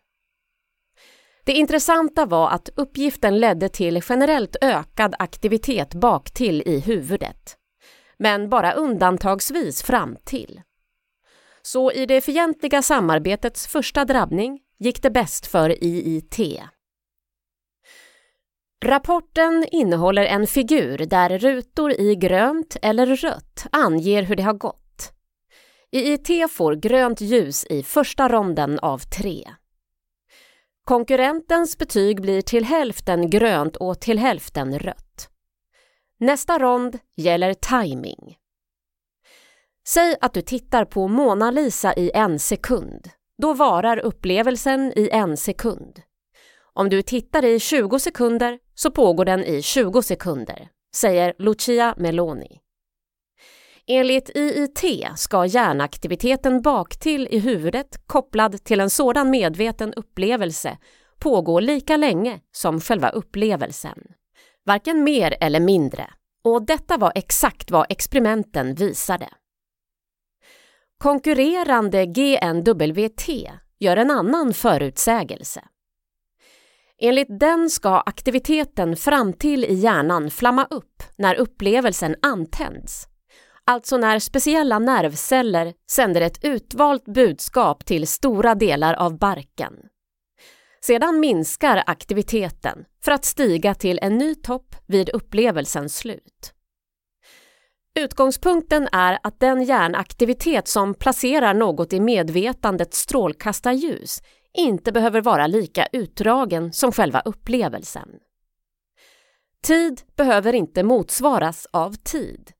Det intressanta var att uppgiften ledde till generellt ökad aktivitet baktill i huvudet, men bara undantagsvis framtill. Så i det fientliga samarbetets första drabbning gick det bäst för IIT. Rapporten innehåller en figur där rutor i grönt eller rött anger hur det har gått IIT får grönt ljus i första ronden av tre. Konkurrentens betyg blir till hälften grönt och till hälften rött. Nästa rond gäller timing. Säg att du tittar på Mona Lisa i en sekund. Då varar upplevelsen i en sekund. Om du tittar i 20 sekunder så pågår den i 20 sekunder, säger Lucia Meloni. Enligt IIT ska hjärnaktiviteten baktill i huvudet kopplad till en sådan medveten upplevelse pågå lika länge som själva upplevelsen. Varken mer eller mindre. Och detta var exakt vad experimenten visade. Konkurrerande GNWT gör en annan förutsägelse. Enligt den ska aktiviteten fram till i hjärnan flamma upp när upplevelsen antänds alltså när speciella nervceller sänder ett utvalt budskap till stora delar av barken. Sedan minskar aktiviteten för att stiga till en ny topp vid upplevelsens slut. Utgångspunkten är att den hjärnaktivitet som placerar något i medvetandets strålkastarljus inte behöver vara lika utdragen som själva upplevelsen. Tid behöver inte motsvaras av tid.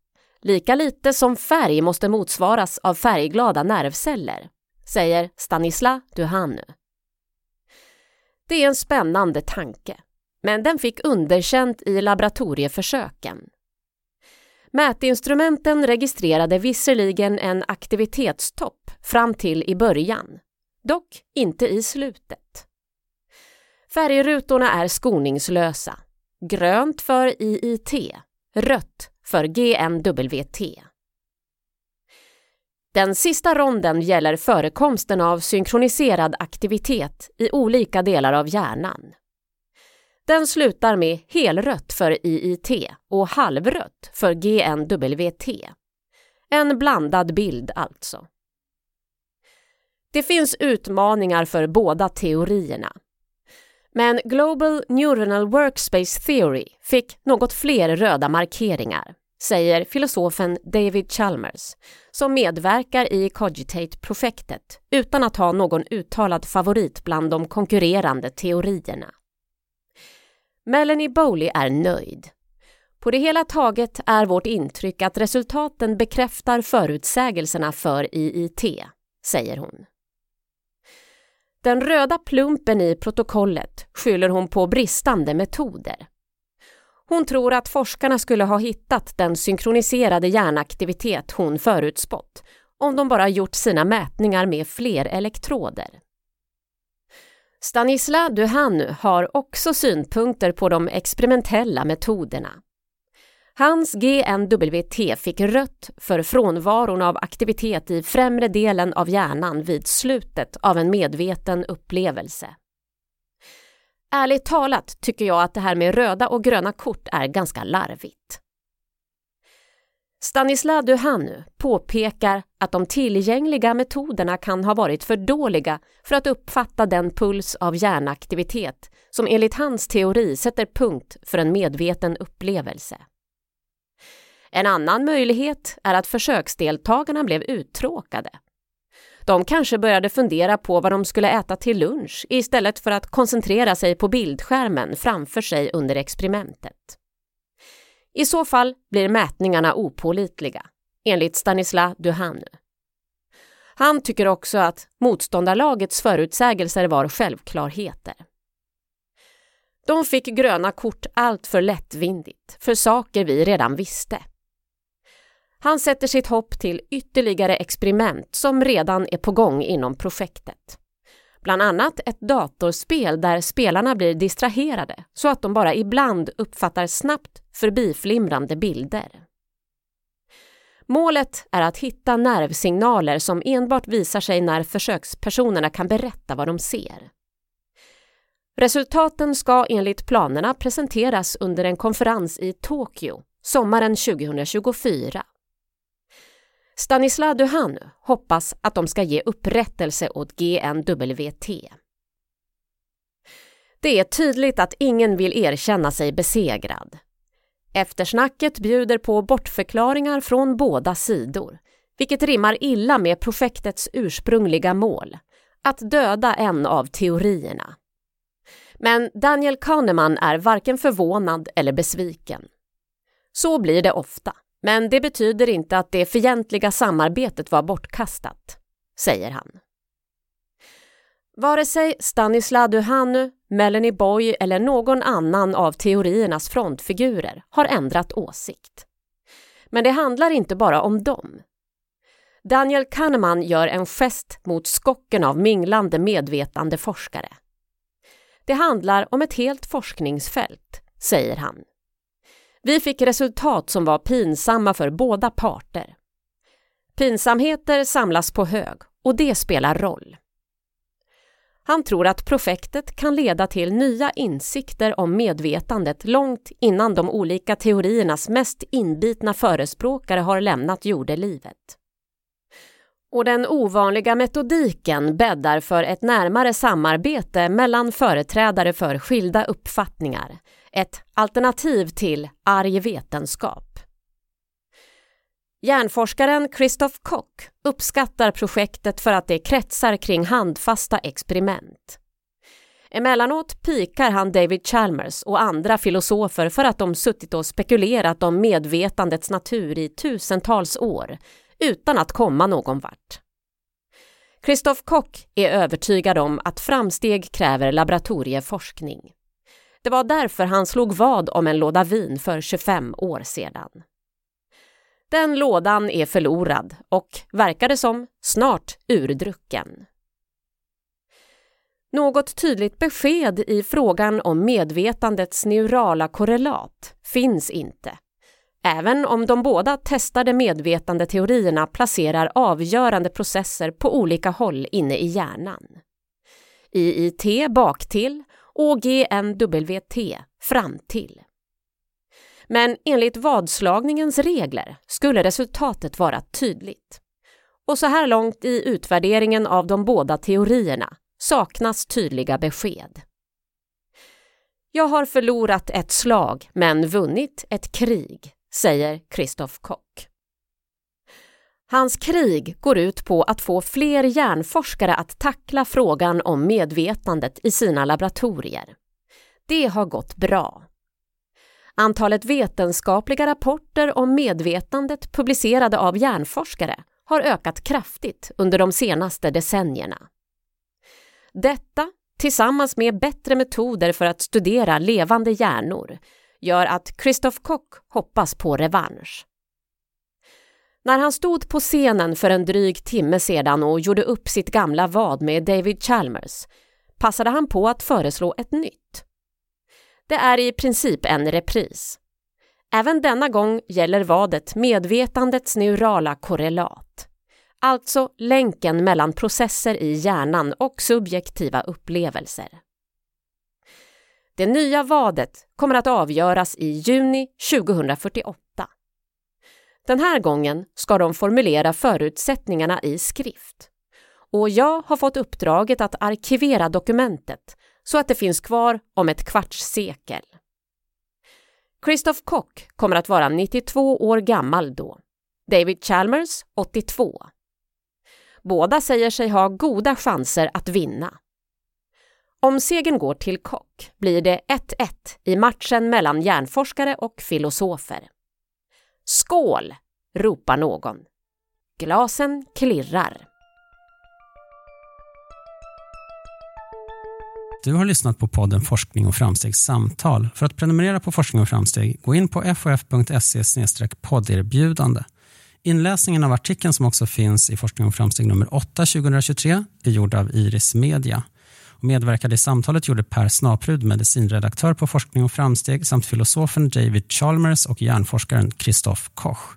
Lika lite som färg måste motsvaras av färgglada nervceller, säger Stanisla Duhanu. Det är en spännande tanke, men den fick underkänt i laboratorieförsöken. Mätinstrumenten registrerade visserligen en aktivitetstopp fram till i början, dock inte i slutet. Färgrutorna är skoningslösa. Grönt för IIT, rött för GNWT. Den sista ronden gäller förekomsten av synkroniserad aktivitet i olika delar av hjärnan. Den slutar med helrött för IIT och halvrött för GNWT. En blandad bild alltså. Det finns utmaningar för båda teorierna. Men Global Neuronal Workspace Theory fick något fler röda markeringar, säger filosofen David Chalmers, som medverkar i Cogitate-projektet utan att ha någon uttalad favorit bland de konkurrerande teorierna. Melanie Bowley är nöjd. På det hela taget är vårt intryck att resultaten bekräftar förutsägelserna för IIT, säger hon. Den röda plumpen i protokollet skyller hon på bristande metoder. Hon tror att forskarna skulle ha hittat den synkroniserade hjärnaktivitet hon förutspått om de bara gjort sina mätningar med fler elektroder. Stanisla Duhanu har också synpunkter på de experimentella metoderna. Hans GNWT fick rött för frånvaron av aktivitet i främre delen av hjärnan vid slutet av en medveten upplevelse. Ärligt talat tycker jag att det här med röda och gröna kort är ganska larvigt. Stanislav Duhanu påpekar att de tillgängliga metoderna kan ha varit för dåliga för att uppfatta den puls av hjärnaktivitet som enligt hans teori sätter punkt för en medveten upplevelse. En annan möjlighet är att försöksdeltagarna blev uttråkade. De kanske började fundera på vad de skulle äta till lunch istället för att koncentrera sig på bildskärmen framför sig under experimentet. I så fall blir mätningarna opålitliga, enligt Stanislas Duhanu. Han tycker också att motståndarlagets förutsägelser var självklarheter. De fick gröna kort allt för lättvindigt, för saker vi redan visste. Han sätter sitt hopp till ytterligare experiment som redan är på gång inom projektet. Bland annat ett datorspel där spelarna blir distraherade så att de bara ibland uppfattar snabbt förbiflimrande bilder. Målet är att hitta nervsignaler som enbart visar sig när försökspersonerna kan berätta vad de ser. Resultaten ska enligt planerna presenteras under en konferens i Tokyo sommaren 2024. Stanislav Duhan hoppas att de ska ge upprättelse åt GNWT. Det är tydligt att ingen vill erkänna sig besegrad. Eftersnacket bjuder på bortförklaringar från båda sidor, vilket rimmar illa med projektets ursprungliga mål, att döda en av teorierna. Men Daniel Kahneman är varken förvånad eller besviken. Så blir det ofta. Men det betyder inte att det fientliga samarbetet var bortkastat, säger han. Vare sig Stanislav Duhanu, Melanie Boy eller någon annan av teoriernas frontfigurer har ändrat åsikt. Men det handlar inte bara om dem. Daniel Kahneman gör en gest mot skocken av minglande medvetande forskare. Det handlar om ett helt forskningsfält, säger han. Vi fick resultat som var pinsamma för båda parter. Pinsamheter samlas på hög och det spelar roll. Han tror att projektet kan leda till nya insikter om medvetandet långt innan de olika teoriernas mest inbitna förespråkare har lämnat jordelivet. Och den ovanliga metodiken bäddar för ett närmare samarbete mellan företrädare för skilda uppfattningar. Ett alternativ till arg vetenskap. Hjärnforskaren Christoph Koch uppskattar projektet för att det kretsar kring handfasta experiment. Emellanåt pikar han David Chalmers och andra filosofer för att de suttit och spekulerat om medvetandets natur i tusentals år utan att komma någon vart. Christoph Koch är övertygad om att framsteg kräver laboratorieforskning. Det var därför han slog vad om en låda vin för 25 år sedan. Den lådan är förlorad och, verkar det som, snart urdrucken. Något tydligt besked i frågan om medvetandets neurala korrelat finns inte. Även om de båda testade medvetandeteorierna placerar avgörande processer på olika håll inne i hjärnan. IIT baktill och GNWT framtill. Men enligt vadslagningens regler skulle resultatet vara tydligt. Och så här långt i utvärderingen av de båda teorierna saknas tydliga besked. Jag har förlorat ett slag men vunnit ett krig, säger Christoph Koch. Hans krig går ut på att få fler hjärnforskare att tackla frågan om medvetandet i sina laboratorier. Det har gått bra. Antalet vetenskapliga rapporter om medvetandet publicerade av hjärnforskare har ökat kraftigt under de senaste decennierna. Detta, tillsammans med bättre metoder för att studera levande hjärnor, gör att Christoph Koch hoppas på revansch. När han stod på scenen för en dryg timme sedan och gjorde upp sitt gamla vad med David Chalmers passade han på att föreslå ett nytt. Det är i princip en repris. Även denna gång gäller vadet medvetandets neurala korrelat. Alltså länken mellan processer i hjärnan och subjektiva upplevelser. Det nya vadet kommer att avgöras i juni 2048. Den här gången ska de formulera förutsättningarna i skrift. Och jag har fått uppdraget att arkivera dokumentet så att det finns kvar om ett kvarts sekel. Christoph Koch kommer att vara 92 år gammal då. David Chalmers 82. Båda säger sig ha goda chanser att vinna. Om segern går till Koch blir det 1-1 i matchen mellan hjärnforskare och filosofer. Skål! ropar någon. Glasen klirrar. Du har lyssnat på podden Forskning och framstegs samtal. För att prenumerera på Forskning och framsteg, gå in på fof.se podderbjudande. Inläsningen av artikeln som också finns i Forskning och framsteg nummer 8 2023 är gjord av Iris Media. Och medverkade i samtalet gjorde Per Snaprud, medicinredaktör på Forskning och framsteg samt filosofen David Chalmers och hjärnforskaren Christoph Koch.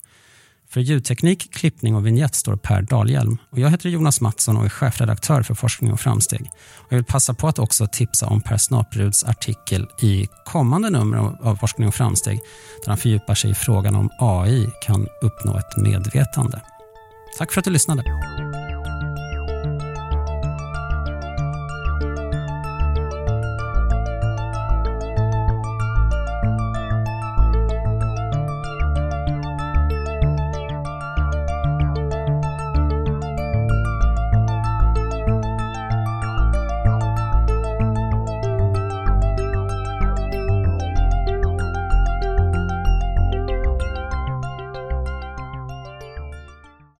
För ljudteknik, klippning och vignett står Per Dahlhjelm. Och jag heter Jonas Mattsson och är chefredaktör för Forskning och framsteg. Och jag vill passa på att också tipsa om Per Snapruds artikel i kommande nummer av Forskning och framsteg där han fördjupar sig i frågan om AI kan uppnå ett medvetande. Tack för att du lyssnade.